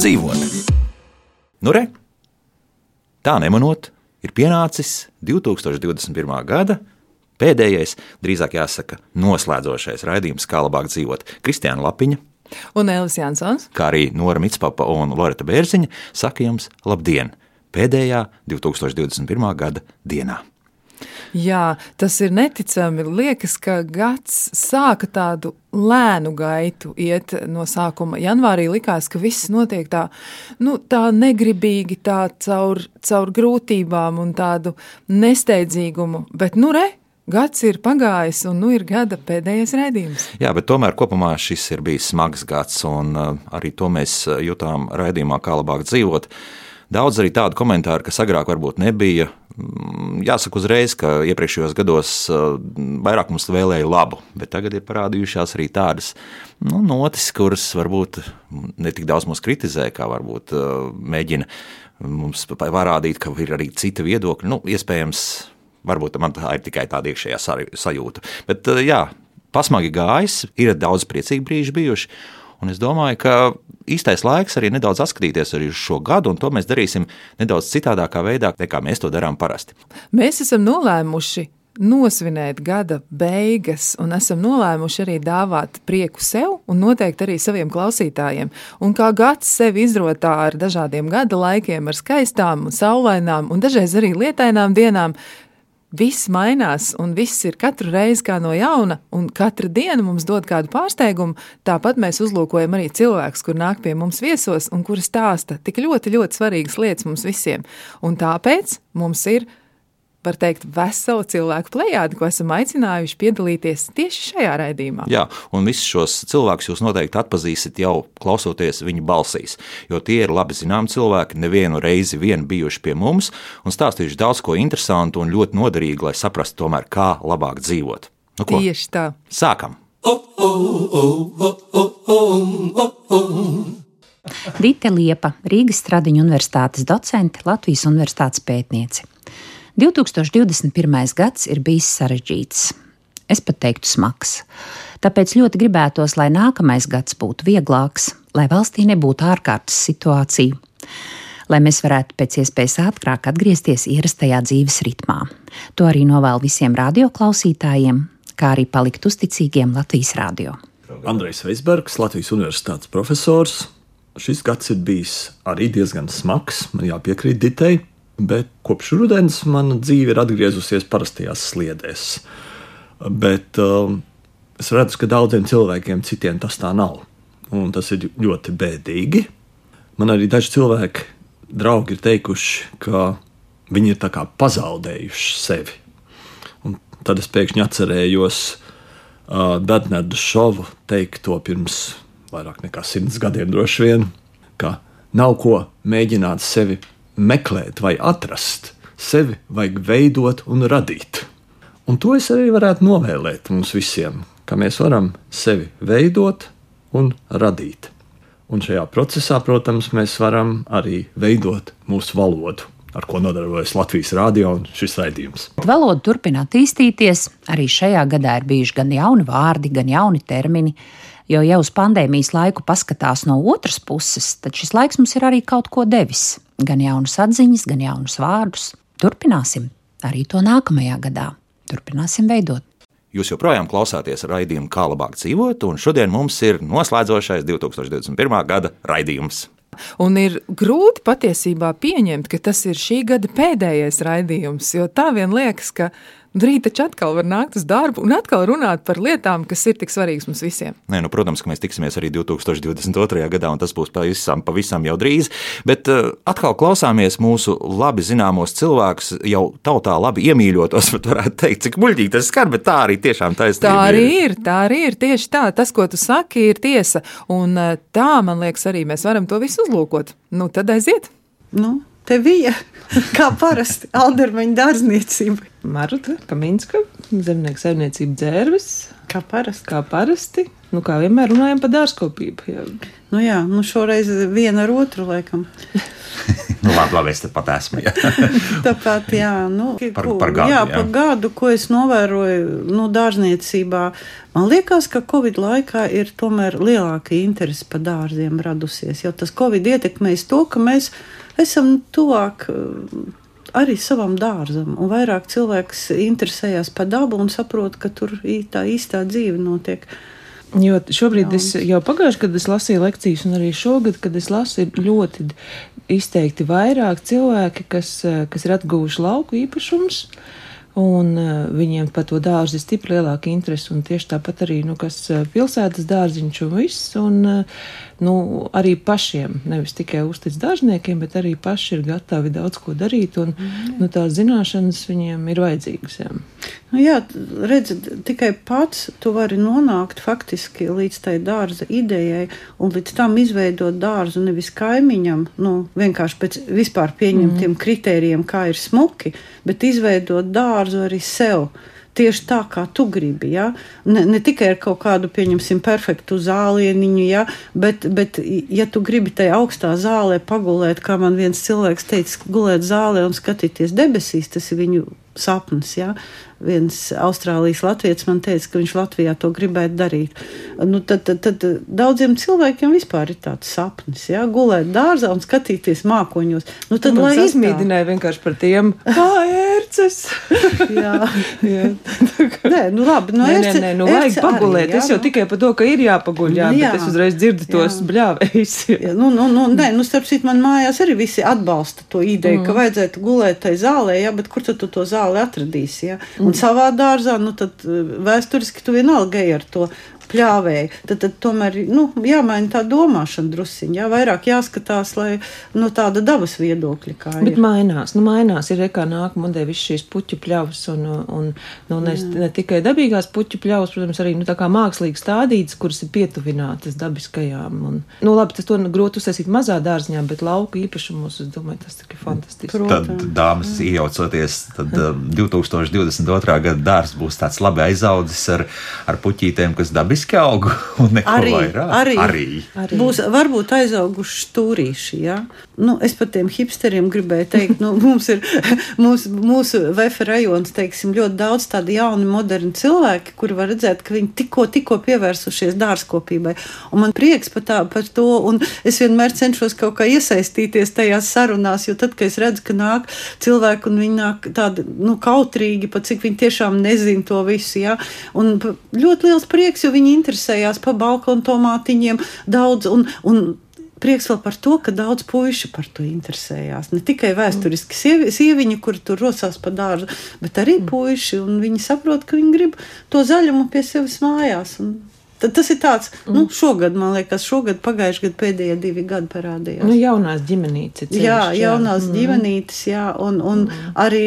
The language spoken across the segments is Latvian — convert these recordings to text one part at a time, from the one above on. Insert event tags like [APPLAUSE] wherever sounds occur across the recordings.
dzīvot. Nu, re, tā nemanot, ir pienācis 2021. gada pēdējais, drīzāk jāsaka, noslēdzošais raidījums, kā labāk dzīvot. Kristiāna Lapiņa. Un Elis Jansons. Kā arī Nora Mitspapa un Loreta Bērziņa saka jums labdien! Pēdējā 2021. gada dienā. Jā, tas ir neticami. Liekas, ka gads sāka tādu lēnu gaitu iet no sākuma. Janvārī likās, ka viss notiek tā, nu, tā negribīgi, tā caur, caur grūtībām un tādu nesteidzīgumu. Bet, nu, re, Gads ir pagājis, un nu ir gada pēdējais raidījums. Jā, bet tomēr kopumā šis ir bijis smags gads, un uh, arī to mēs jutām raidījumā, kā labāk dzīvot. Daudz arī tādu komentāru, kas agrāk varbūt nebija. Jāsaka uzreiz, ka iepriekšējos gados uh, vairāk mums vēlēja labu, bet tagad ir parādījušās arī tādas nu, notis, kuras varbūt ne tik daudz mūs kritizē, kā varbūt uh, mēģina mums parādīt, ka ir arī cita viedokļa. Nu, iespējams, Varbūt man tā ir tikai tāda iekšējā sajūta. Bet, eh, jā, pasmagi gājis, ir daudz priecīgu brīžu bijuši. Un es domāju, ka īstais laiks arī nedaudz atskatīties arī uz šo gadu, un to mēs darīsim nedaudz citādākā veidā, nekā mēs to darām parasti. Mēs esam nolēmuši nosvinēt gada beigas, un esam nolēmuši arī dāvāt prieku sev un noteikti arī saviem klausītājiem. Un kā gads sevi izrotā ar dažādiem gada laikiem, ar skaistām, saulainām un dažreiz arī lietainām dienām, viss mainās, un viss ir katru reizi kā no jauna, un katra diena mums dod kādu pārsteigumu. Tāpat mēs uzlūkojam arī cilvēkus, kur nāk pie mums viesos un kuri stāsta tik ļoti, ļoti svarīgas lietas mums visiem. Un tāpēc mums ir var teikt, veselu cilvēku plējādi, ko esam aicinājuši piedalīties tieši šajā raidījumā. Jā, un visus šos cilvēkus jūs noteikti atpazīsiet jau klausoties viņu balsīs, jo tie ir labi zināmi cilvēki, nevienu reizi vien bijuši pie mums un stāstījuši daudz ko interesantu un ļoti noderīgu, lai saprastu tomēr, kā labāk dzīvot. Nu, ko? Tieši tā. Sākam! Dita Liepa, Rīgas Stradiņu universitātes docente, Latvijas universitātes pētniece. 2021. gads ir bijis sarežģīts. Es pat teiktu, smags. Tāpēc ļoti gribētos, lai nākamais gads būtu vieglāks, lai valstī nebūtu ārkārtas situācija, lai mēs varētu pēc iespējas ātrāk atgriezties ierastajā dzīves ritmā. To arī novēlu visiem radioklausītājiem, kā arī palikt uzticīgiem Latvijas radio. Andrejs Veisbergs, Latvijas Universitātes profesors. Šis gads ir bijis arī diezgan smags, man jāpiekrīt Ditei bet kopš rudens mana dzīve ir atgriezusies parastajās sliedēs. Bet um, es redzu, ka daudziem cilvēkiem citiem tas tā nav. Un tas ir ļoti bēdīgi. Man arī daži cilvēki, draugi, ir teikuši, ka viņi ir pazaudējuši sevi. Un tad es pēkšņi atcerējos uh, Bernardu Šovu teikto pirms vairāk nekā simts gadiem, droši vien, ka nav ko mēģināt sevi meklēt vai atrast. Sevi vajag veidot un radīt. Un to es arī varētu novēlēt mums visiem, ka mēs varam sevi veidot un radīt. Un šajā procesā, protams, mēs varam arī veidot mūsu valodu, ar ko nodarbojas Latvijas rādio un šis raidījums. Valoda turpina attīstīties. Arī šajā gadā ir bijuši gan jauni vārdi, gan jauni termini. Jo, ja uz pandēmijas laiku paskatās no otras puses, tad šis laiks mums ir arī kaut ko devis gan jaunas atziņas, gan jaunus vārdus. Turpināsim arī to nākamajā gadā. Turpināsim veidot. Jūs joprojām klausāties raidījumu, kā labāk dzīvot, un šodien mums ir noslēdzošais 2021. gada raidījums. Un ir grūti patiesībā pieņemt, ka tas ir šī gada pēdējais raidījums, jo tā vien liekas, ka Rīt taču atkal var nākt uz darbu un atkal runāt par lietām, kas ir tik svarīgas mums visiem. Nē, nu, protams, ka mēs tiksimies arī 2022. gadā, un tas būs pavisam, pavisam jau drīz. Bet uh, atkal klausāmies mūsu labi zināmos cilvēkus, jau tautā labi iemīļotos, bet varētu teikt, cik muļķīgi tas skar, bet tā arī tiešām taisnība. Tā arī ir, tā arī ir tieši tā. Tas, ko tu saki, ir tiesa. Un uh, tā, man liekas, arī mēs varam to visu uzlūkot. Nu, tad aiziet! Nu, Te bija [LAUGHS] kā parasti Aldermaņa dārzniecība. Maruta, Kaminska, zemnieku saimniecība dzērvis. Kā parasti. Kā parasti. Nu, kā vienmēr runājam par dārzkopību. Jā. Nu jā, nu šoreiz viena ar otru laikam. [LAUGHS] nu, labi, labi, es tepat esmu. Jā. [LAUGHS] Tāpat, jā, nu, Par- ko- par gadu, jā, jā. par gadu, ko es novēroju nu, dārzniecībā. Man liekas, ka Covid laikā ir tomēr lielāka interese par dārziem radusies. Jo tas Covid ietekmēs to, ka mēs esam tuvāk eh, arī savam dārzam, un vairāk cilvēks interesējas par dabu un saprot, ka tur tā īstā dzīve notiek. Jo šobrīd es jau pagājušajā gadā es lasīju lekcijas, un arī šogad, kad es lasu, ir ļoti izteikti vairāk cilvēki, kas, eh, kas ir atguvuši lauku īpašumus. Un uh, viņiem par to dārzu ir stipri lielāka interese, un tieši tāpat arī, nu, kas pilsētas dārziņš un viss, un, uh, nu, arī pašiem, nevis tikai uztic dārzniekiem, bet arī paši ir gatavi daudz ko darīt, un, nu, tās zināšanas viņiem ir vajadzīgas, jā. Nu, jā, redz, tikai pats tu vari nonākt faktiski līdz tai dārza idejai, un līdz tam izveidot dārzu nevis kaimiņam, nu, vienkārši pēc vispār pieņemtiem mm. kritērijiem, kā ir smuki, bet izveidot dārzu arī sev. Tieši tā, kā tu gribi. Ja? Ne, ne tikai ar kaut kādu, pieņemsim, perfektu zālieniņu, ja? bet, bet, ja tu gribi tajā augstā zālē pagulēt, kā man viens cilvēks teica, gulēt zālē un skatīties debesīs, tas ir viņu sapnis. Ja? Viens Austrālijas latviečs man teica, ka viņš Latvijā to gribētu darīt. Nu, tad, tad, tad daudziem cilvēkiem vispār ir tāds sapnis, ja? gulēt dārzā un skatīties mākoņos. Nu, tad, Man lai izmīdināja vienkārši par tiem, kā ērces. [LAUGHS] jā. [LAUGHS] jā. Nē, nu labi, nu, nē, nē, ērce- nē, nu vajag pagulēt. Arī, jā, es jau nu. tikai par to, ka ir jāpaguļ, jā, Nu, jā. bet es uzreiz dzirdu tos Jā. bļāvējus. Ja, nu, nu, nu, nē, nu, starp citu, man mājās arī visi atbalsta to ideju, mm. ka vajadzētu gulēt tajā zālē, ja, bet kur tad tu to zāli atradīsi? Ja? Un mm. savā dārzā, nu, tad eh, vēsturiski tu vienalga ej ar to pļāvēju. Tad, tad tomēr nu, jāmaina tā domāšana drusciņā, jā, vairāk jāskatās, lai no tāda dabas viedokļa kā Bet ir. mainās, nu mainās, ir kā nāk modē viss šīs puķu pļavas un, un nu, ne, ne tikai dabīgās puķu pļavas, protams, arī, nu, tā kā mākslīgi stādītas, kuras ir pietuvinātas dabiskajām. Un, nu, labi, tas to grūti uztaisīt mazā dārziņā, bet lauku īpašumos, es domāju, tas ir fantastiski. Tad, Protams. dāmas, iejaucoties, tad um, 2022. gada dārsts būs tāds labi aizaudzis ar, ar puķītēm, kas dabiski aug un neko Arī, vairāk. arī, arī. Arī. Būs varbūt aizauguši stūrīši. Ja? Nu, es pat tiem hipsteriem gribēju teikt, nu, [LAUGHS] mums ir mūsu, mūsu VF rajons, teiksim, ļoti daudz tādu jaunu, modernu cilvēku, kuri var redzēt, ka viņi tikko, tikko pievērsušies dārzkopībai. Un man prieks par, tā, par to, un es vienmēr cenšos kaut kā iesaistīties tajās sarunās, jo tad, kad es redzu, ka nāk cilvēki un viņi nāk tādi nu, kautrīgi, pat cik viņi tiešām nezina to visu, ja? un ļoti liels prieks, jo viņi interesējās par balkonu tomātiņiem daudz. Un, un Prieks vēl par to, ka daudz puiši par to interesējās. Ne tikai vēsturiski sievi, sieviņi, kuri tur rosās pa dārzu, bet arī puiši. Viņi saprot, ka viņi grib to zaļumu pie sevis mājās. Un tad tas ir tāds, nu, šogad, man liekas, šogad, pagājušajā gadā pēdējie divi gadi parādījās. Nu, jaunās ģimenītes. ir Jā, ceļš, jaunās mm. ģimenītes, jā, un, un mm. arī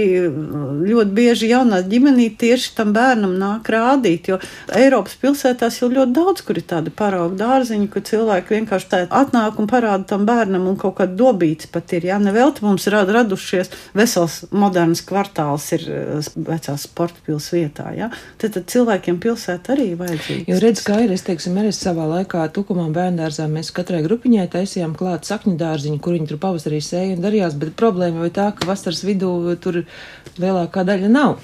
ļoti bieži jaunās ģimenītes tieši tam bērnam nāk rādīt, jo Eiropas pilsētās jau ļoti daudz, kur ir tādi paraugu dārziņi, kur cilvēki vienkārši tā atnāk un parāda tam bērnam, un kaut kāda dobīts pat ir, jā, nevelti mums rad, radušies vesels moderns kvartāls ir eh, vecās sporta pils vietā, jā, tad, tad cilvēkiem pilsēta arī vajadzīga. Jo redz, kā ir, es teiksim, arī savā laikā Tukumā bērndārzā mēs katrai grupiņai taisījām klāt sakņu dārziņu, kur viņi tur pavasarī sēja un darījās, bet problēma jau ir tā, ka vasaras vidū tur lielākā daļa nav.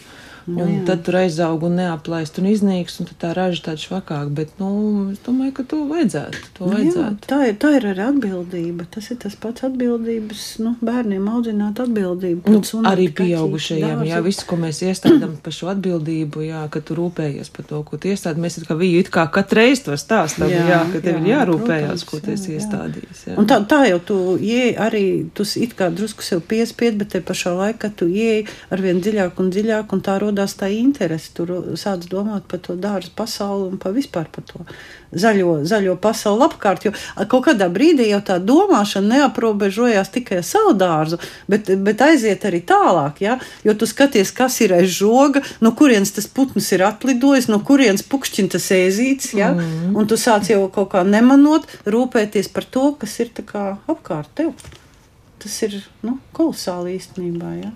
Nu, un jā. tad tur aizaug un neaplaist un iznīks, un tā raža tāda švakāka. Bet, nu, es domāju, ka to vajadzētu. To Nu, jā, vajadzētu. tā, ir, tā ir arī atbildība. Tas ir tas pats atbildības, nu, bērniem audzināt atbildību. Nu, arī pieaugušajiem, jā, viss, ko mēs iestādām par šo atbildību, jā, ka tu rūpējies par to, ko tu iestādi. Mēs kā viju, it kā katru reizi to stāstam, jā, Jā, jā, ka tev ir jā, jārūpējās, protams, ko tu esi jā, jā. iestādījis. Jā. Un tā, tā jau tu ieej arī, tu it kā drusku sev piespied, bet te pašā laikā tu ieej ar vien dziļāk un dziļāk, un tā rodās tā interese. Tu ro- sāc domāt par to dārzu pasauli un par vispār par to zaļo, zaļo pasauli apkārt, jo kaut kādā brīdī jau tā domāšana neaprobežojās tikai ar savu dārzu, bet, bet aiziet arī tālāk, ja? jo tu skaties, kas ir aiz žoga, no kurienes tas putns ir atlidojis, no kurienes pukšķina tas ēzīts, ja? mm. un tu sāc jau kaut kā nemanot rūpēties par to, kas ir apkārt tev. Tas ir nu, kolosāli īstenībā. Ja?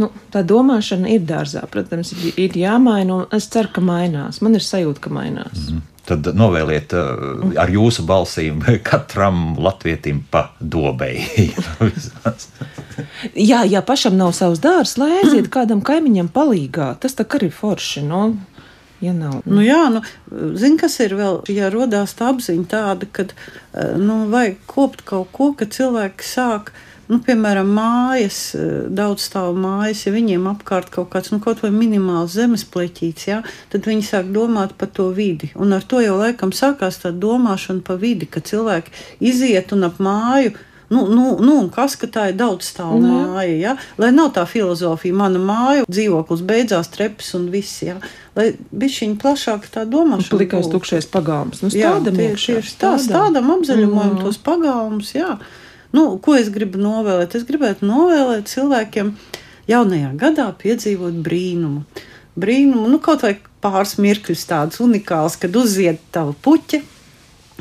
Nu, tā domāšana ir dārzā. Protams, ir, ir jāmaina, un es ceru, ka mainās. Man ir sajūta, ka mainās. Mm -hmm. Tad novēliet uh, ar jūsu balsīm [LAUGHS] katram latvietim pa dobei. [LAUGHS] jā, ja pašam nav savs dārzs, lai aiziet [CLEARS THROAT] kādam kaimiņam palīgā, tas tā arī ir forši. No? Nu. Ja nav, nu. Nu, jā, nu, zini, kas ir vēl, ja radās tā apziņa tāda, ka nu, vajag kopt kaut ko, ka cilvēki sāk uh, nu, piemēram, mājas, eh, daudz stāvu mājas, ja viņiem apkārt kaut kāds, nu, kaut vai minimāls zemes pleķīts, ja, tad viņi sāk domāt par to vidi. Un ar to jau laikam sākās tā domāšana par vidi, ka cilvēki iziet un ap māju. Nu, nu, nu, kas tā ir daudz stāvu mm. māja? Ja? Lai nav tā filozofija, mana māja, dzīvoklis beidzās, trepas un viss. Ja? Lai bija viņa plašāka tā domāšana. Plikais tukšais pagalms. Nu, jā, tieši, tieši tā, stādam apzaļumojam mm. tos pagalmus. Jā. Nu, ko es gribu novēlēt? Es gribētu novēlēt cilvēkiem jaunajā gadā piedzīvot brīnumu. Brīnumu, nu, kaut vai pāris mirkļus tādus unikālus, kad uziet tavu puķi,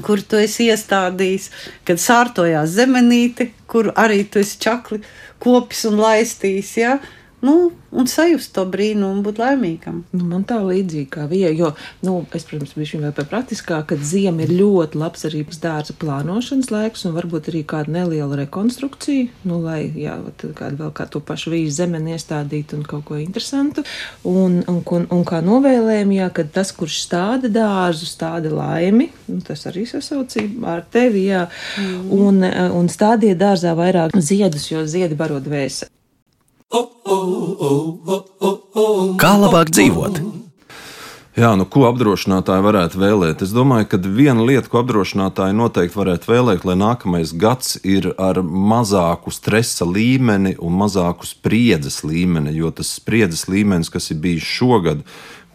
kur tu esi iestādījis, kad sārtojās zemenīte, kur arī tu esi čakli kopis un laistījis. Ja? Nu, un sajust to brīnumu, būt laimīgam. Nu, man tā līdzīgi kā vija, jo, nu, es, protams, biju vēl par praktiskāk, ka ziema ir ļoti labs arī dārza plānošanas laiks un varbūt arī kāda neliela rekonstrukcija, nu, lai, jā, kādu vēl kā to pašu vīzu zemeni iestādīt un kaut ko interesantu. Un, un, un, un kā novēlējumi, jā, kad tas, kurš stāda dārzu, stāda laimi, nu, tas arī sasaucība ar tevi, jā, mm. un, un stādiet dārzā vairāk ziedus, jo ziedi baro dvēseli. Kā labāk dzīvot? Jā, nu, ko apdrošinātāji varētu vēlēt? Es domāju, ka viena lieta, ko apdrošinātāji noteikti varētu vēlēt, lai nākamais gads ir ar mazāku stresa līmeni un mazāku spriedzes līmeni, jo tas spriedzes līmenis, kas ir bijis šogad,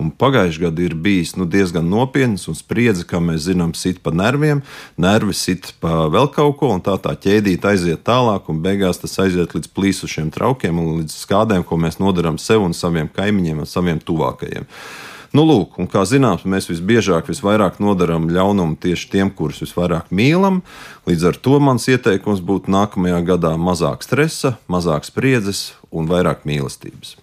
Un pagājušajā gadā ir bijis nu, diezgan nopietns, un spriedzi, kā mēs zinām, sit pa nerviem, nervi sit pa vēl kaut ko, un tā tā ķēdīte aiziet tālāk, un beigās tas aiziet līdz plīsušiem traukiem un līdz skādēm, ko mēs nodarām sev un saviem kaimiņiem un saviem tuvākajiem. Nu, lūk, un kā zināms, mēs visbiežāk visvairāk nodarām ļaunumu tieši tiem, kurus visvairāk mīlam. Līdz ar to mans ieteikums būtu nākamajā gadā mazāk stresa, mazāk spriedzes un vairāk mīlestības.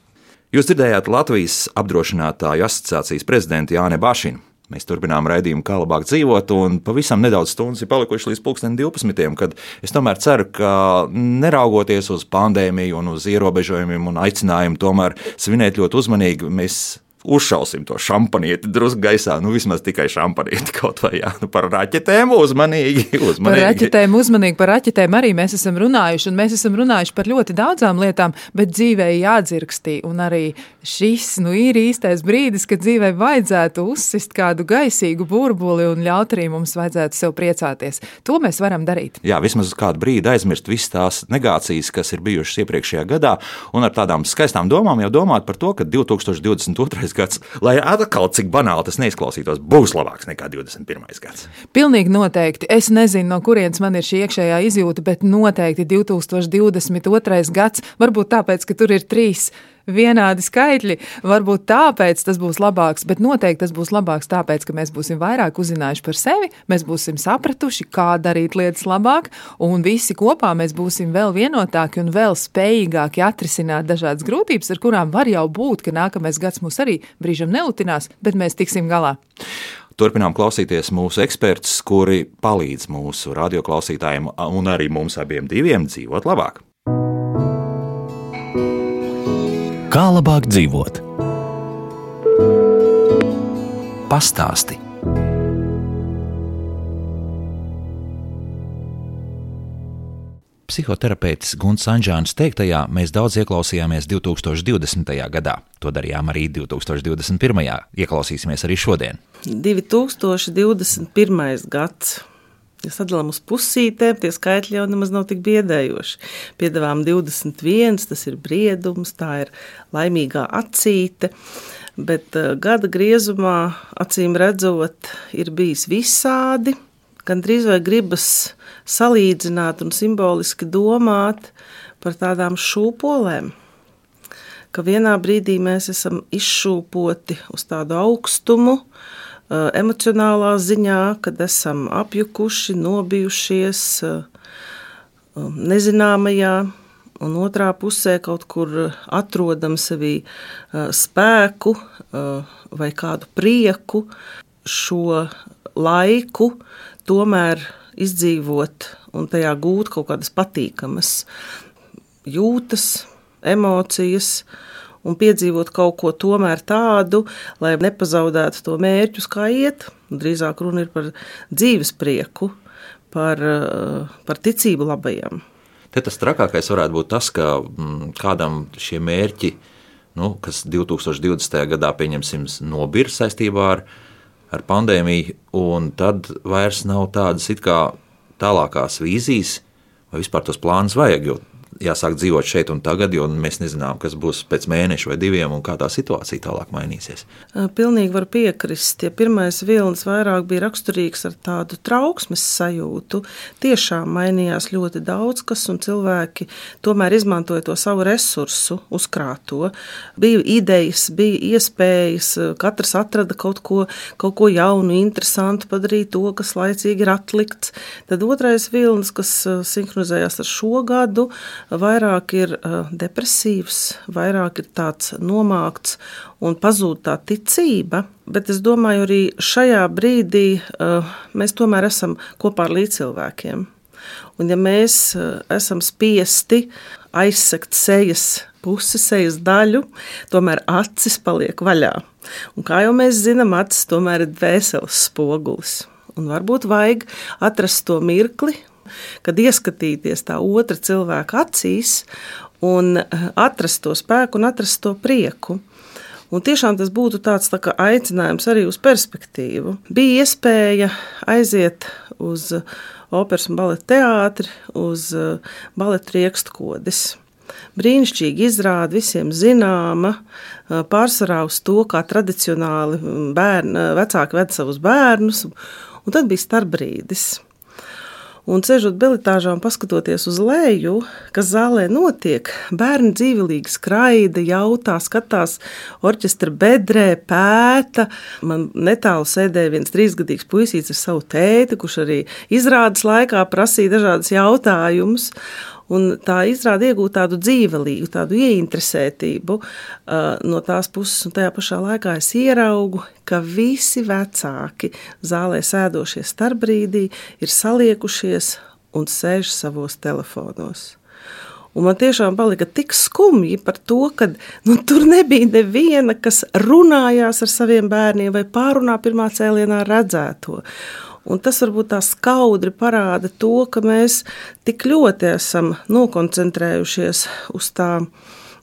Jūs dzirdējāt Latvijas apdrošinātāju asociācijas prezidentu Jāni Bašinu. Mēs turpinām raidījumu, kā labāk dzīvot, un pavisam nedaudz stundas ir palikušas līdz 12. kad es tomēr ceru, ka neraugoties uz pandēmiju un uz ierobežojumiem un aicinājumu tomēr svinēt ļoti uzmanīgi, mēs uzšausim to šampanieti drusku gaisā. Nu, vismaz tikai šampanieti [LAUGHS] kaut vai jā. Nu, par raķetēm uzmanīgi, [LAUGHS] uzmanīgi. Par raķetēm uzmanīgi, par raķetēm arī mēs esam runājuši. Un mēs esam runājuši par ļoti daudzām lietām, bet dzīvē jādzirkstī. Un arī šis nu, ir īstais brīdis, kad dzīvē vajadzētu uzsist kādu gaisīgu burbuli un ļaut arī mums vajadzētu sev priecāties. To mēs varam darīt. Jā, vismaz uz kādu brīdi aizmirst visas tās negācijas, kas ir bijušas iepriekšējā gadā, un ar tādām skaistām domām jau domāt par to, ka 2022 gads, lai atkal cik banāli tas neizklausītos, būs labāks nekā 21. gads. Pilnīgi noteikti. Es nezinu, no kurienes man ir šī iekšējā izjūta, bet noteikti 2022. gads, varbūt tāpēc, ka tur ir trīs vienādi skaitļi. Varbūt tāpēc tas būs labāks, bet noteikti tas būs labāks tāpēc, ka mēs būsim vairāk uzzinājuši par sevi, mēs būsim sapratuši, kā darīt lietas labāk, un visi kopā mēs būsim vēl vienotāki un vēl spējīgāki atrisināt dažādas grūtības, ar kurām var jau būt, ka nākamais gads mūs arī brīžam nelutinās, bet mēs tiksim galā. Turpinām klausīties mūsu ekspertus, kuri palīdz mūsu radioklausītājiem un arī mums abiem dzīvot labāk. Kā labāk dzīvot? Pastāsti! Psihoterapeits Gunts Anģāns teiktajā mēs daudz ieklausījāmies 2020. gadā. To darījām arī 2021. Ieklausīsimies arī šodien. 2021. gads Ja sadalām uz pusītēm, tie skaitļi jau nemaz nav tik biedējoši. Piedāvājam 21, tas ir briedums, tā ir laimīgā acīte. Bet uh, gada griezumā, acīm redzot, ir bijis visādi. Gan drīz vai gribas salīdzināt un simboliski domāt par tādām šūpolēm, ka vienā brīdī mēs esam izšūpoti uz tādu augstumu, uh, Eh, emocionālā ziņā, kad esam apjukuši, nobijušies eh, um, nezināmajā, un otrā pusē kaut kur atrodam sevī eh, spēku vai kādu prieku. šo laiku tomēr izdzīvot un tajā gūt kaut kādas patīkamas jūtas, emocijas un piedzīvot kaut ko tomēr tādu, lai nepazaudētu to mērķu, kā iet. Drīzāk runa ir par dzīves prieku, par, par ticību labajam. Te tas trakākais varētu būt tas, ka mm, kādam šie mērķi, nu, kas 2020. gadā pieņemsim, nobirst saistībā ar, ar pandēmiju, un tad vairs nav tādas it kā tālākās vīzijas, vai vispār tos plānus vajag. Jo jāsāk dzīvot šeit un tagad, jo mēs nezinām, kas būs pēc mēneša vai diviem un kā tā situācija tālāk mainīsies. Pilnīgi var piekrist. Ja pirmais vilnis vairāk bija raksturīgs ar tādu trauksmes sajūtu, tiešām mainījās ļoti daudz kas, un cilvēki tomēr izmantoja to savu resursu, uzkrāto. Bija idejas, bija iespējas, katrs atrada kaut ko, kaut ko jaunu, interesantu, padarīt to, kas laicīgi ir atlikts. Tad otrais vilnis, kas sinhronizējās ar šo gadu, vairāk ir uh, depresīvs, vairāk ir tāds nomākts un pazūd tā ticība. Bet es domāju, arī šajā brīdī uh, mēs tomēr esam kopā ar līdzcilvēkiem. Un ja mēs uh, esam spiesti aizsegt sejas pusi, sejas daļu, tomēr acis paliek vaļā. Un kā jau mēs zinām, acis tomēr ir dvēseles spogulis. Un varbūt vajag atrast to mirkli kad ieskatīties tā otra cilvēka acīs un eh, atrast to spēku un atrast to prieku. Un tiešām tas būtu tāds tā aicinājums arī uz perspektīvu. Bija iespēja aiziet uz operas un baleta teātri, uz eh, baleta riekstkodes. Brīnišķīgi izrāda, visiem zināma, eh, pārsvarā uz to, kā tradicionāli mm, bērni, vecāki ved savus bērnus. Un tad bija starpbrīdis. Un ceļot bilitāžā un paskatoties uz leju, kas zālē notiek, bērni dzīvelīgi skraida, jautā, skatās orķestra bedrē, pēta. Man netālu sēdēja viens trīsgadīgs puisīts ar savu tēti, kurš arī izrādes laikā prasīja dažādas jautājumus. Un tā izrāda iegūt tādu dzīvelīgu, tādu ieinteresētību uh, no tās puses, un tajā pašā laikā es ieraugu, ka visi vecāki zālē sēdošie starpbrīdī ir saliekušies un sēž savos telefonos. Un man tiešām palika tik skumji par to, ka nu, tur nebija neviena, kas runājās ar saviem bērniem vai pārunā pirmā cēlienā redzēto. Un tas varbūt tā skaudri parāda to, ka mēs tik ļoti esam nokoncentrējušies uz tām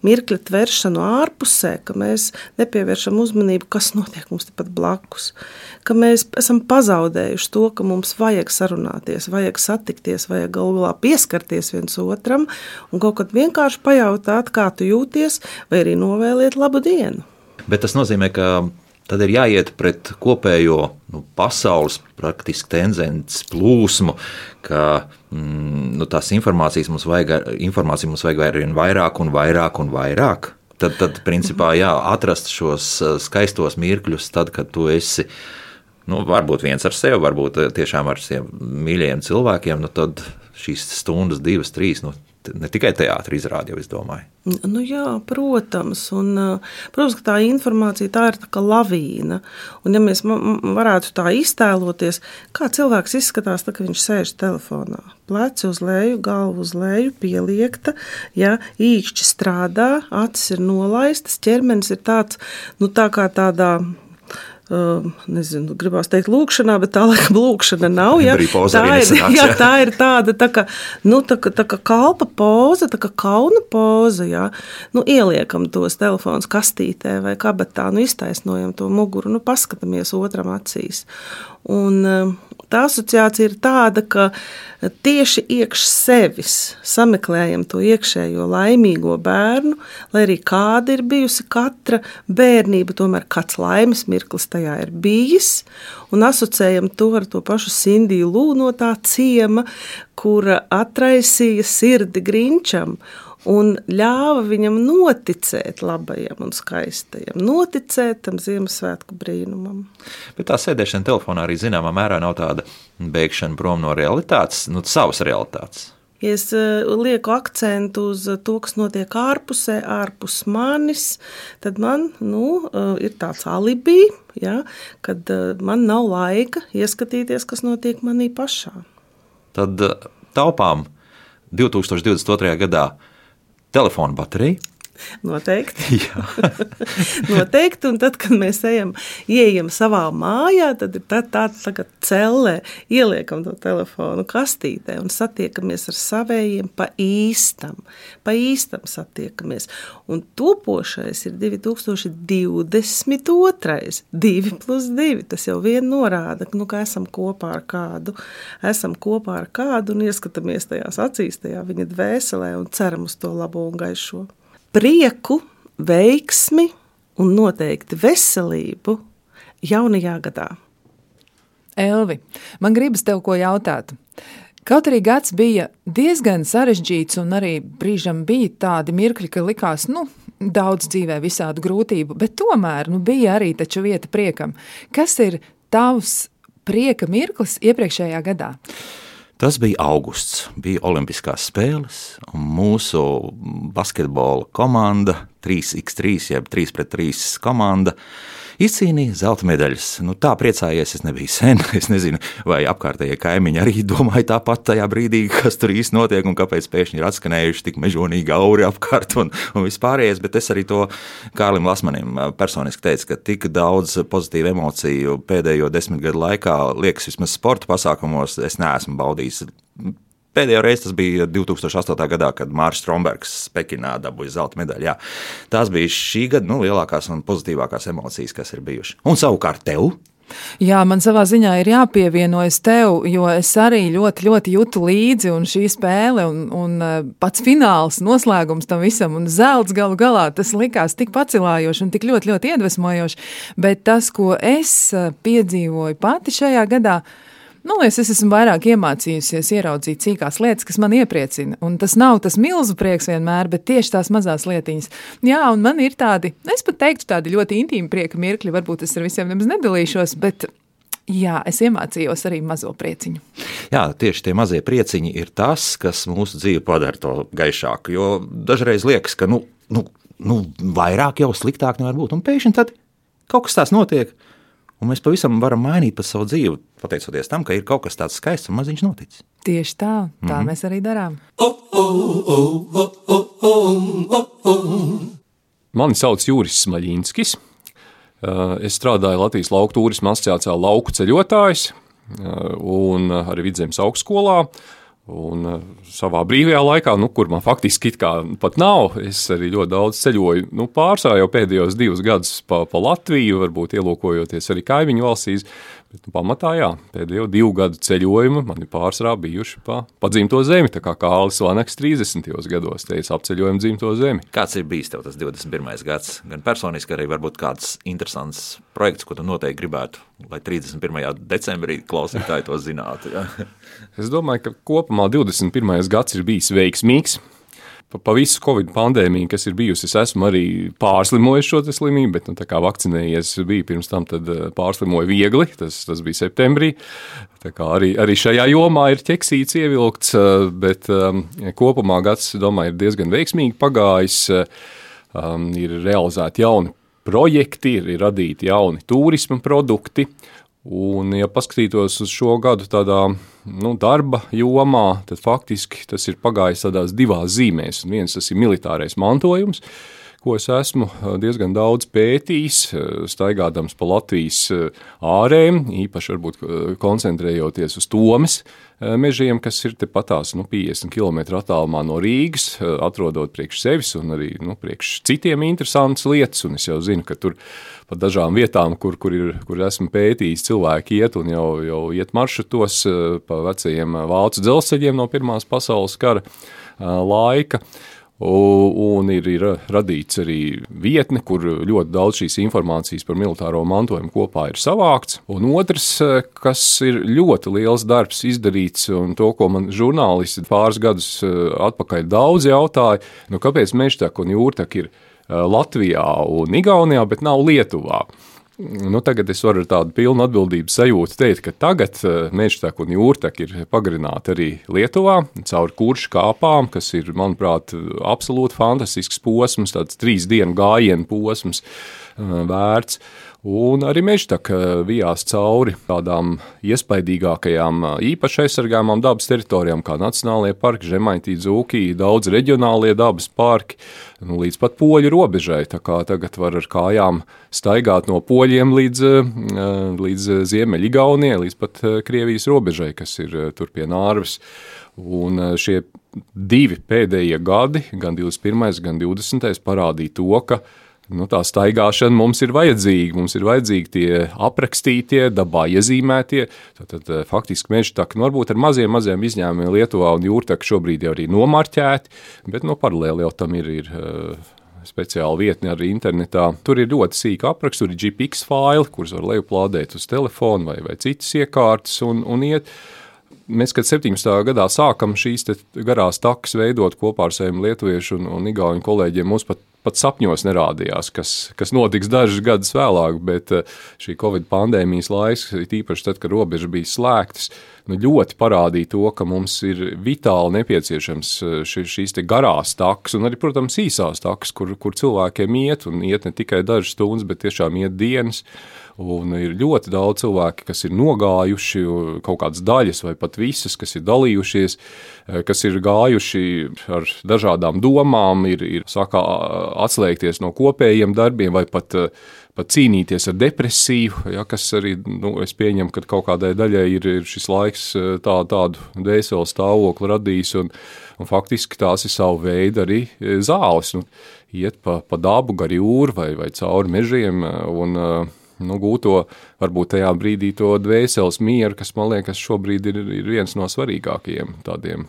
mirkļa tvēršanu ārpusē, ka mēs nepievēršam uzmanību, kas notiek mums tepat blakus, ka mēs esam pazaudējuši to, ka mums vajag sarunāties, vajag satikties, vajag galu galā pieskarties viens otram un kaut kad vienkārši pajautāt, kā tu jūties, vai arī novēliet labu dienu. Bet tas nozīmē, ka tad ir jāiet pret kopējo nu, pasaules praktiski tendences plūsmu, ka mm, nu, tās informācijas mums vajag, informācija mums vajag arvien vairāk un vairāk un vairāk. Tad, tad principā, jā, atrast šos eh, skaistos mirkļus, tad, kad tu esi nu, varbūt viens ar sevi, varbūt eh, tiešām ar saviem mīļajiem cilvēkiem, nu, tad šīs stundas, divas, trīs. Nu, ne tikai teātris izrādi, jau es domāju. Nu, jā, protams, un, protams, ka tā informācija tā ir tā kā lavīna. Un, ja mēs varētu tā iztēloties, kā cilvēks izskatās, tad, viņš sēž telefonā, pleci uz leju, galva uz leju, pieliekta, ja īkšķi strādā, acis ir nolaistas, ķermenis ir tāds, nu, tā kā tādā nezinu, gribās teikt, lūkšanā, bet tā laikam lūkšana nav. Ja? Tā, ir, jā, tā ir tāda tā kā, nu, tā, kā, tā kā kalpa poza, tā kā kauna poza. Ja? Nu, ieliekam tos telefonus kastītē vai kabatā, nu, iztaisnojam to muguru, nu, paskatāmies otram acīs. Un, tā asociācija ir tāda, ka tieši iekš sevis sameklējam to iekšējo laimīgo bērnu, lai arī kāda ir bijusi katra bērnība, tomēr kāds laimes mirklis tajā ir bijis, un asociējam to ar to pašu Sindiju Lū no tā ciema, kura atraisīja sirdi Grinčam un ļāva viņam noticēt labajam un skaistajam, noticēt tam Ziemassvētku brīnumam. Bet tā sēdešana telefonā arī zināmā mērā nav tāda bēgšana prom no realitātes, no nu, savas realitātes. Ja es eh, lieku akcentu uz to, kas notiek ārpusē, ārpus manis, tad man nu, eh, ir tāds alibi, ja, kad man nav laika ieskatīties, kas notiek manī pašā. Tad taupām 2022. gadā telefona bateriju Noteikti. [LAUGHS] [LAUGHS] Noteikti. Un tad, kad mēs ejam, ieejam savā mājā, tad ir tā, tā, tā cellē, ieliekam to telefonu kastītē un satiekamies ar savējiem pa īstam. Pa īstam satiekamies. Un topošais ir 2022. 2 plus 2. Tas jau vien norāda, nu, ka esam kopā ar kādu, esam kopā ar kādu un ieskatāmies tajās acīs, tajā viņa dvēselē un ceram uz to labo un gaišo prieku, veiksmi un noteikti veselību jaunajā gadā. Elvi, man gribas tev ko jautāt. Kaut arī gads bija diezgan sarežģīts, un arī brīžam bija tādi mirkļi, ka likās, nu, daudz dzīvē visādu grūtību, bet tomēr nu, bija arī vieta priekam. Kas ir tavs prieka mirklis iepriekšējā gadā? Tas bija augusts, bija Olimpiskās spēles, un mūsu basketbola komanda, 3x3, jeb 3 pret 3 komanda, izcīnīja zelta medaļas. Nu, tā priecājies, es nebiju sen. [LAUGHS] Es nezinu, vai apkārtējie kaimiņi arī domāja tāpat tajā brīdī, kas tur īsti notiek un kāpēc pēkšņi ir atskanējuši tik mežonīgi auri apkārt un, un vispārējais. Bet es arī to Kārlim Lasmanim personiski teicu, ka tik daudz pozitīvu emociju pēdējo desmit gadu laikā, liekas, vismaz sporta pasākumos, es neesmu baudījis Pēdējo reizi tas bija 2008. gadā, kad Mārcis Strombergs Pekinā dabūja zelta medaļu. Jā. Tās bija šī gada nu, lielākās un pozitīvākās emocijas, kas ir bijušas. Un savukārt tev? Jā, man savā ziņā ir jāpievienojas tev, jo es arī ļoti, ļoti jūtu līdzi un šī spēle un, un eh, pats fināls, noslēgums tam visam un zelts galu galā, tas likās tik pacilājoši un tik ļoti, ļoti iedvesmojoši, bet tas, ko es eh, piedzīvoju pati šajā gadā, Man liekas, es esmu vairāk iemācījusies ieraudzīt cīkās lietas, kas man iepriecina. Un tas nav tas milzu prieks vienmēr, bet tieši tās mazās lietiņas. Jā, un man ir tādi, es pat teiktu, tādi ļoti intīmi prieka mirkļi. Varbūt es ar visiem nemaz nedalīšos, bet Jā, es iemācījos arī mazo prieciņu. Jā, tieši tie mazie prieciņi ir tas, kas mūsu dzīvi padara to gaišāku. Jo dažreiz liekas, ka nu, nu, nu, vairāk jau sliktāk nevar būt. Un pēkšņi tad kaut kas tāds notiek, Un mēs pavisam varam mainīt pa savu dzīvi, pateicoties tam, ka ir kaut kas tāds skaists un maziņš noticis. Tieši tā, tā mm -hmm. mēs arī darām. Mani sauc Juris Smaļinskis. Es strādāju Latvijas Lauku turisma asociācijā Lauku ceļotājs un arī Vidzemes augstskolā. Un uh, savā brīvajā laikā, nu, kur man faktiski pat nav, es arī ļoti daudz ceļoju. Nu, Pārsvarā jau pēdējos divus gadus pa, pa Latviju, varbūt ielūkojoties arī kaimiņu valstīs. Bet, nu, pamatā, jā, pēdējo divu gadu ceļojumi man ir pārsvarā bijuši pa, pa dzimto zemi. Tā kā Kālis Vanaks 30. gados teica, apceļojam dzimto zemi. Kāds ir bijis tev tas 21. gads? Gan personiski, arī varbūt kāds interesants projekts, ko tu noteikti gribētu, lai 31. decembrī klausītāji to zinātu. Jā. es domāju, ka kopumā 21. gads ir bijis veiksmīgs pa, pa visu Covid pandēmiju, kas ir bijusi, es esmu arī pārslimojis šo slimību, bet nu, tā kā vakcinējies bija pirms tam, tad eh, pārslimoju viegli. Tas, tas bija septembrī. Arī, arī šajā jomā ir ķeksīts ievilkts, eh, bet um, kopumā gads, domāju, ir diezgan veiksmīgi pagājis. Um, ir realizēti jauni projekti, ir, radīti jauni turisma produkti. Un, ja paskatītos uz šo gadu tādā nu, darba jomā, tad faktiski tas ir pagājis tādās divās zīmēs. Un viens tas ir militārais mantojums, ko es esmu diezgan daudz pētījis, staigādams pa Latvijas ārēm, īpaši varbūt koncentrējoties uz Tomas mežiem, kas ir tepatās nu, 50 km attālumā no Rīgas, atrodot priekš sevis un arī nu, priekš citiem interesantas lietas. Un es jau zinu, ka tur pa dažām vietām, kur, kur, ir, kur esmu pētījis, cilvēki iet un jau, jau iet maršrutos pa vecajiem vācu dzelzceļiem no Pirmās pasaules kara laika. Un ir, ir radīts arī vietne, kur ļoti daudz šīs informācijas par militāro mantojumu kopā ir savākts. Un otrs, kas ir ļoti liels darbs izdarīts, un to, ko man žurnālisti pāris gadus atpakaļ daudz jautāja, nu kāpēc mežtaka un jūrtaka ir Latvijā un Igaunijā, bet nav Lietuvā. Nu, tagad es varu ar tādu pilnu atbildības sajūtu teikt, ka tagad eh, mežteka un jūrteka ir pagarināti arī Lietuvā caur kuršu kāpām, kas ir, manuprāt, absolūti fantastisks posms, tāds trīs dienu gājienu posms eh, vērts. Un arī mežtaka vijās cauri tādām iespaidīgākajām, īpaši aizsargājumām dabas teritorijām, kā Nacionālajie parki, Žemaitī, Dzūkī, daudz reģionālie dabas parki, nu, līdz pat poļu robežai. Tā kā tagad var ar kājām staigāt no poļiem līdz, līdz Ziemeļigaunijai, līdz pat Krievijas robežai, kas ir tur pie Nārvis. Un šie divi pēdējie gadi, gan 21. gan 20. parādīja to, ka nu, tā staigāšana mums ir vajadzīga. Mums ir vajadzīgi tie aprakstītie, dabā iezīmētie. Tad, tad eh, faktiski meža taka, nu, varbūt ar maziem, maziem izņēmumiem Lietuvā un jūrtaka šobrīd jau arī nomarķēti, bet no nu, paralēli jau tam ir. ir uh, speciāla vietne arī internetā. Tur ir ļoti sīka apraksts, tur ir GPX faili, kurus var lejuplādēt uz telefona vai, vai citas iekārtas un, un iet. Mēs, kad 17. gadā sākam šīs garās takas veidot kopā ar saviem lietuviešu un, un igauņu kolēģiem, mums pat pat sapņos nerādījās, kas, kas notiks dažus gadus vēlāk, bet eh, šī Covid pandēmijas laiks, tīpaši tad, kad robežas bija slēgtas, nu, ļoti parādīja to, ka mums ir vitāli nepieciešams eh, ši, šīs garās takas, un arī, protams, īsās takas, kur, kur cilvēkiem iet, un iet ne tikai dažas stundas, bet tiešām iet dienas. Un ir ļoti daudz cilvēku, kas ir nogājuši, kaut kādas daļas, vai pat visas, kas ir dalījušies, eh, kas ir gājuši ar dažādām domām, ir, ir sākā atslēgties no kopējiem darbiem, vai pat, eh, pat cīnīties ar depresiju, ja, kas arī, nu, es pieņemu, ka kaut kādai daļai ir, ir šis laiks eh, tā, tādu dēselu stāvokli radījis, un, un faktiski tās ir savu veidu arī zāles. Nu, iet pa, pa dabu, gar jūru vai, vai cauri mežiem, un nu, gūto varbūt tajā brīdī to dvēseles mieru, kas man liekas šobrīd ir, ir viens no svarīgākajiem tādiem.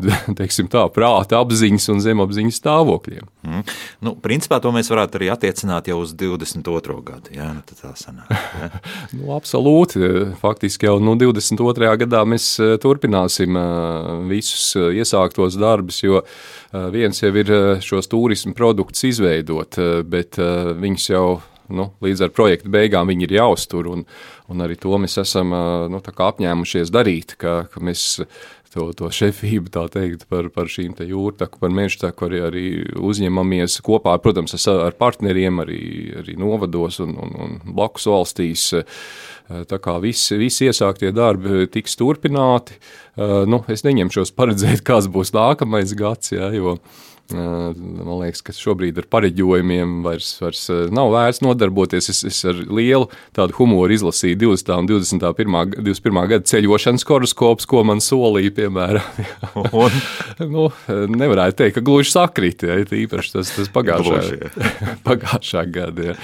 [LAUGHS] Teiksim tā, prāta apziņas un zemapziņas stāvokļiem. Mm. Nu, principā to mēs varētu arī attiecināt jau uz 22. gadu. Jā, nu, tā sanāk. Jā. [LAUGHS] nu, absolūti. Faktiski jau nu, 22. gadā mēs eh, turpināsim eh, visus eh, iesāktos darbus, jo viens jau ir šos turismu produktus izveidot, bet viņus jau nu, līdz ar projekta beigām viņi ir jāuztur. Un, un arī to mēs esam nu, apņēmušies darīt, ka, ka mēs to, to šefību teikt, par, par šīm jūrtaku, par mežtaku arī, arī uzņemamies kopā, protams, ar partneriem, arī, arī novados un, un, un blakus valstīs. Tā kā visi, visi iesāktie darbi tiks turpināti, nu, es neņemšos paredzēt, kāds būs nākamais gads, ja, jo uh, Man liekas, ka šobrīd ar pareģojumiem vairs, vairs nav vērts nodarboties. Es, es ar lielu tādu humoru izlasīju 20. un 21. 21. gada ceļošanas horoskops, ko man solīja, piemēram. [LAUGHS] un? nu, nevarētu teikt, ka gluži sakrīt, ja, īpaši tas, tas pagājušā, [LAUGHS] pagājušā gada. Ja.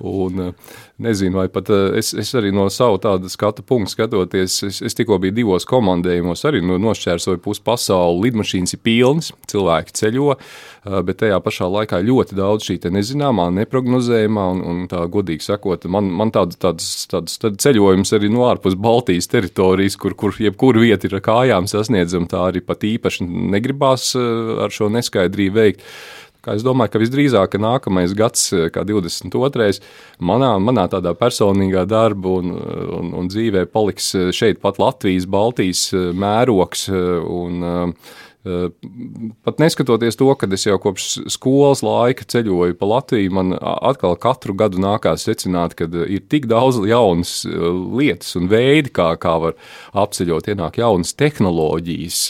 Un, Nezinu, vai pat eh, es, es arī no savu tādu skatu punktu skatoties, es, es tikko biju divos komandējumos, arī no, nošķērsoju pusi pasauli, lidmašīnas ir pilnas, cilvēki ceļo, eh, bet tajā pašā laikā ļoti daudz šī nezināmā, neprognozējumā, un, un tā godīgi sakot, man, man tāds, tāds, tāds ceļojums arī no ārpus Baltijas teritorijas, kur, kur jebkura vieta ir ar kājām sasniedzama, tā arī pat īpaši negribās eh, ar šo neskaidrību veikt. Kā es domāju, ka visdrīzāk ka nākamais gads, kā 22. manā, manā tādā personīgā darba un, un, un dzīvē paliks šeit pat Latvijas, Baltijas mērogs. Un, Eh, pat neskatoties to, ka es jau kopš skolas laika ceļoju pa Latviju, man atkal katru gadu nākās secināt, ka eh, ir tik daudz jaunas eh, lietas un veidi, kā, kā var apceļot, ienāk jaunas tehnoloģijas.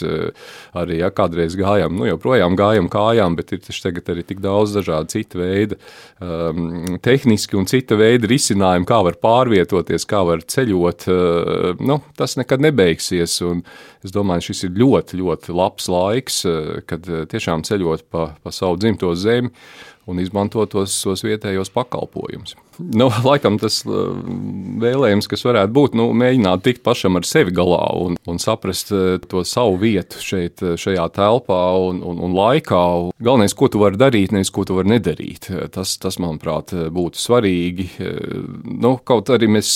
Arī ja kādreiz gājām, nu joprojām gājām kājām, bet ir tagad arī tik daudz dažādu citu veidu um, tehniski un cita veida risinājumi, kā var pārvietoties, kā var ceļot. Uh, nu, tas nekad nebeigsies. Un, es domāju, šis ir ļoti, ļoti labs laiks, eh, kad eh, tiešām ceļot pa, pa savu dzimto zemi un izmantot tos, tos vietējos pakalpojumus. Nu, laikam tas uh, vēlējums, kas varētu būt, nu, mēģināt tikt pašam ar sevi galā un, un saprast uh, to savu vietu šeit, uh, šajā telpā un, un, un laikā. Galvenais, ko tu vari darīt, nevis ko tu vari nedarīt. Tas, tas manuprāt, būtu svarīgi. Nu, kaut arī mēs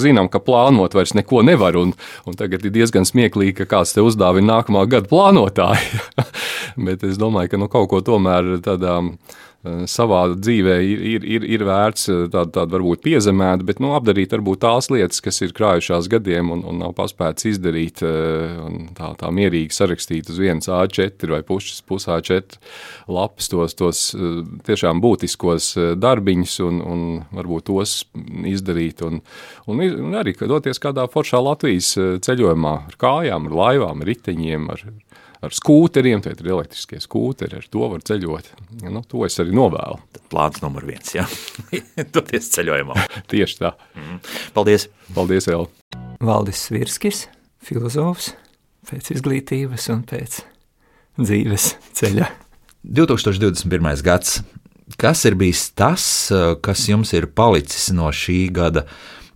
zinām, ka plānot vairs neko nevar, un, un tagad ir diezgan smieklīgi, ka kāds te uzdāvina nākamā gada plānotāju. [LAUGHS] Bet es domāju, ka nu, kaut ko tomēr tādā Eh, savā dzīvē ir, ir, ir, ir vērts eh, tādu, tādu varbūt piezemēt, bet nu, apdarīt varbūt tās lietas, kas ir krājušās gadiem un, un nav paspēts izdarīt, eh, un tā, tā mierīgi sarakstīt uz vienas A4 vai pušas pusā A4 lapas tos, tos tiešām būtiskos darbiņus un, un varbūt tos izdarīt un, un, un arī doties kādā foršā Latvijas ceļojumā ar kājām, ar laivām, ar riteņiem, ar, skūteriem, tie ir elektriskie skūteri, ar to var ceļot. Nu, to es arī novēlu. Plāns numur viens, jā. [LAUGHS] Doties ceļojumā. [LAUGHS] Tieši tā. Mm. Paldies. Paldies, Vēl. Valdis Svirskis, filozofs, pēc izglītības un pēc dzīves ceļa. 2021. gads. Kas ir bijis tas, kas jums ir palicis no šī gada,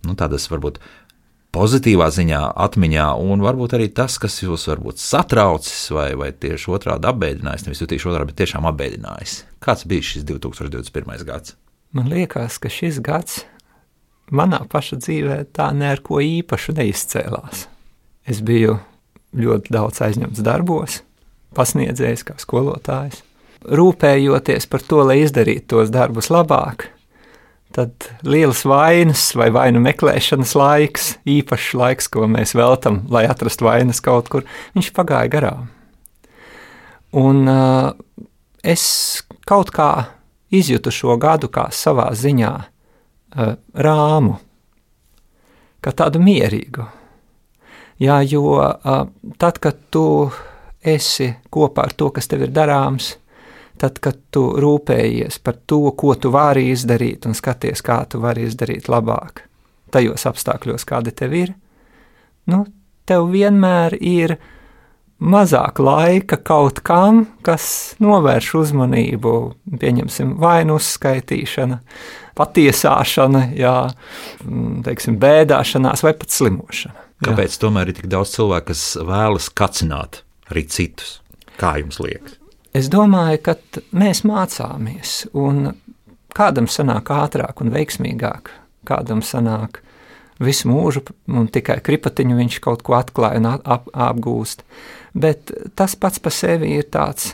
nu, tādas varbūt pozitīvā ziņā, atmiņā, un varbūt arī tas, kas jūs varbūt satraucis vai, vai tieši otrādi apbēdinājis, nevis tieši otrādi, bet tiešām apbēdinājis. Kāds bija šis 2021. gads? Man liekas, ka šis gads manā paša dzīvē tā neko īpašu neizcēlās. Es biju ļoti daudz aizņemts darbos, pasniedzējis kā skolotājs, rūpējoties par to, lai izdarītu tos darbus labāk tad lielas vainas vai vainu meklēšanas laiks, īpašs laiks, ko mēs veltam, lai atrastu vainas kaut kur, viņš pagāja garām. Un uh, es kaut kā izjūtu šo gadu kā savā ziņā uh, rāmu, kā tādu mierīgu. Jā, jo uh, tad, kad tu esi kopā ar to, kas tev ir darāms, tad, kad tu rūpējies par to, ko tu vari izdarīt un skaties, kā tu vari izdarīt labāk, tajos apstākļos, kādi tev ir, nu, tev vienmēr ir mazāk laika kaut kam, kas novērš uzmanību, pieņemsim, vainu uzskaitīšana, patiesāšana, jā, mm, teiksim, bēdāšanās vai pat slimošana. Kāpēc jā. tomēr ir tik daudz cilvēku, kas vēlas kacināt arī citus? Kā jums liekas? Es domāju, ka mēs mācāmies, kādam sanāk ātrāk un veiksmīgāk, kādam sanāk visu mūžu, un tikai kripatiņu viņš kaut ko atklāja un ap, apgūst. Bet tas pats par sevi ir tāds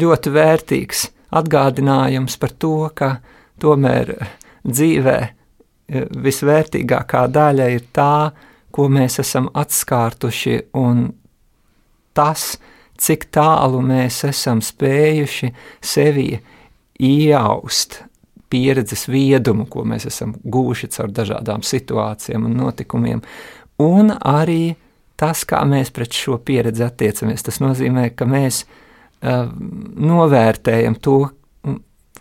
ļoti vērtīgs atgādinājums par to, ka tomēr dzīvē e, visvērtīgākā daļa ir tā, ko mēs esam atskārtuši, un tas ir cik tālu mēs esam spējuši sevi ieaust pieredzes viedumu, ko mēs esam gūši caur dažādām situācijām un notikumiem, un arī tas, kā mēs pret šo pieredzi attiecamies. Tas nozīmē, ka mēs uh, novērtējam to,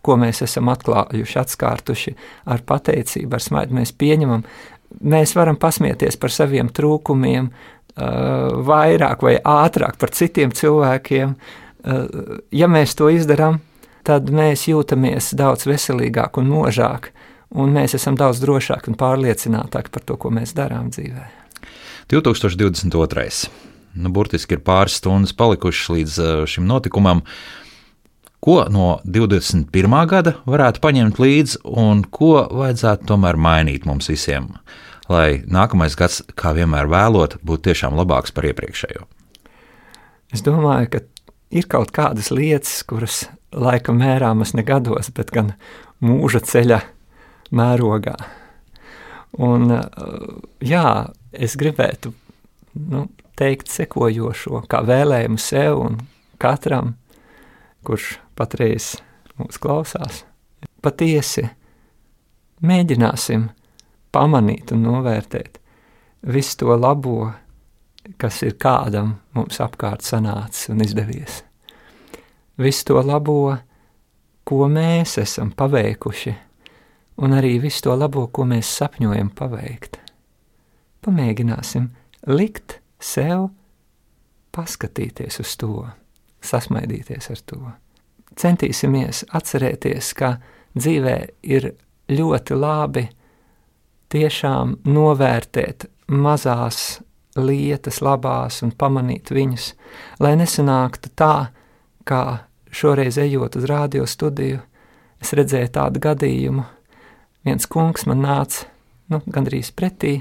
ko mēs esam atklājuši, atskārtuši ar pateicību, ar smaidu. Mēs pieņemam, mēs varam pasmieties par saviem trūkumiem, vairāk vai ātrāk par citiem cilvēkiem. Uh, ja mēs to izdarām, tad mēs jūtamies daudz veselīgāk un možāk, un mēs esam daudz drošāki un pārliecinātāki par to, ko mēs darām dzīvē. 2022. Nu, burtiski ir pāris stundas palikušas līdz uh, šim notikumam. Ko no 21. gada varētu paņemt līdzi, un ko vajadzētu tomēr mainīt mums visiem? Lai nākamais gads, kā vienmēr vēlot, būtu tiešām labāks par iepriekšējo? Es domāju, ka ir kaut kādas lietas, kuras laika mērāmas ne gados, bet gan mūža ceļa mērogā. Un, jā, es gribētu nu, teikt sekojošo, kā vēlējumu sev un katram, kurš patreiz mūs klausās. Patiesi mēģināsim pamanīt un novērtēt visu to labo, kas ir kādam mums apkārt sanācis un izdevies. Visu to labo, ko mēs esam paveikuši, un arī visu to labo, ko mēs sapņojam paveikt. Pamēģināsim likt sev paskatīties uz to, sasmaidīties ar to. Centīsimies atcerēties, ka dzīvē ir ļoti labi tiešām novērtēt mazās lietas, labās un pamanīt viņas, lai nesanāktu tā, kā šoreiz ejot uz radio studiju, es redzēju tādu gadījumu. Viens kungs man nāca nu, gandrīz pretī,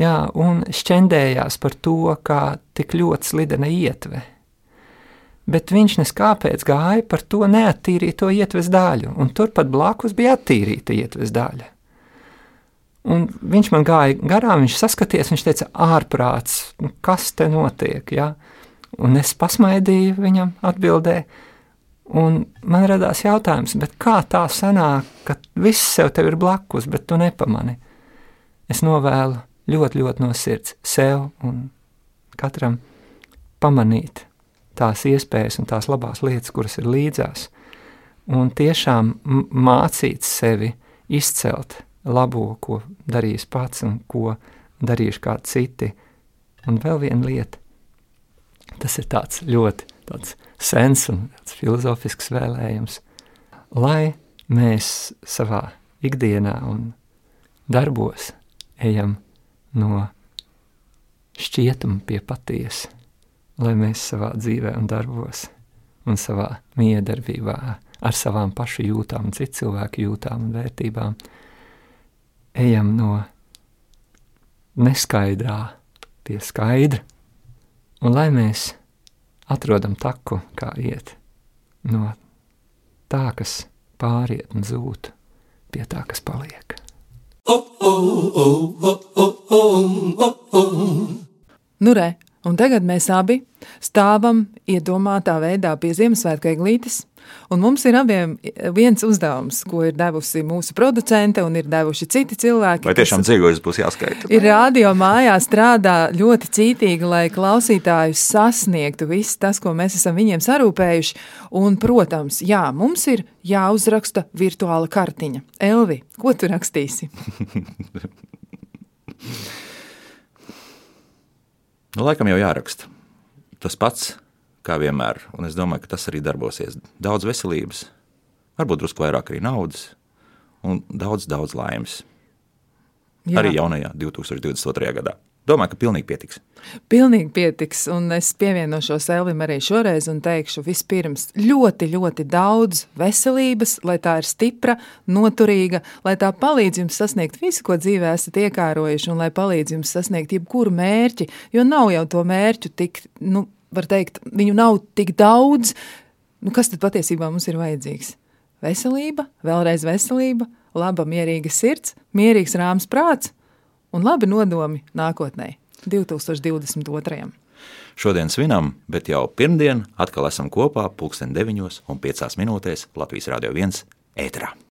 jā, un šķendējās par to, kā tik ļoti slidena ietve. bet viņš neskāpēc gāja par to neattīrīto ietves daļu, un turpat blakus bija attīrīta ietves daļa. Un viņš man gāja garām, viņš saskaties, viņš teica, ārprāts, nu, kas te notiek, ja? Un es pasmaidīju viņam atbildē, un man radās jautājums, kā tā sanāk, ka viss sev ir blakus, bet tu nepamani? Es novēlu ļoti, ļoti no sirds sev un katram pamanīt tās iespējas un tās labās lietas, kuras ir līdzās, un tiešām mācīt sevi izcelt labo, ko darījis pats un ko darījuši kādi citi. Un vēl viena lieta, tas ir tāds ļoti tāds sens un tāds filozofisks vēlējums, lai mēs savā ikdienā un darbos ejam no šķietuma pie patiesa, lai mēs savā dzīvē un darbos un savā miedarbībā ar savām pašu jūtām citu cilvēku jūtām un vērtībām ejam no neskaidrā pie skaidra, un lai mēs atrodam taku, kā iet no tā, kas pāriet un zūd, pie tā, kas paliek. Nu, re, un tagad mēs abi stāvam iedomātā veidā pie Ziemassvētku eglītes, Un mums ir abiem viens uzdevums, ko ir devusi mūsu producente un ir devuši citi cilvēki. Vai tiešām dzīvojums būs jāskaita? Ir rādio mājā strādā ļoti cītīgi, lai klausītājus sasniegtu viss tas, ko mēs esam viņiem sarūpējuši. Un, protams, jā, mums ir jāuzraksta virtuāla kartiņa. Elvi, ko tu rakstīsi? [LAUGHS] nu, laikam jau jāraksta. Tas pats kā vienmēr. Un es domāju, ka tas arī darbosies. Daudz veselības, varbūt drusku vairāk arī naudas un daudz, daudz laimes. Jā. Arī jaunajā 2022. gadā. Domāju, ka pilnīgi pietiks. Pilnīgi pietiks, un es pievienošos Elvim arī šoreiz un teikšu, vispirms ļoti, ļoti daudz veselības, lai tā ir stipra, noturīga, lai tā palīdz jums sasniegt visu, ko dzīvē esat iekārojuši, un lai palīdz jums sasniegt jebkuru mērķi, jo nav jau to mērķu tik, nu, var teikt, viņu nav tik daudz. Nu, kas tad patiesībā mums ir vajadzīgs? Veselība, vēlreiz veselība, laba, mierīga sirds, mierīgs rāms prāts un labi nodomi nākotnē, 2022. Šodien svinam, bet jau pirmdien atkal esam kopā pulksten 9 un 5 minūtēs Latvijas Rādio 1 ēterā.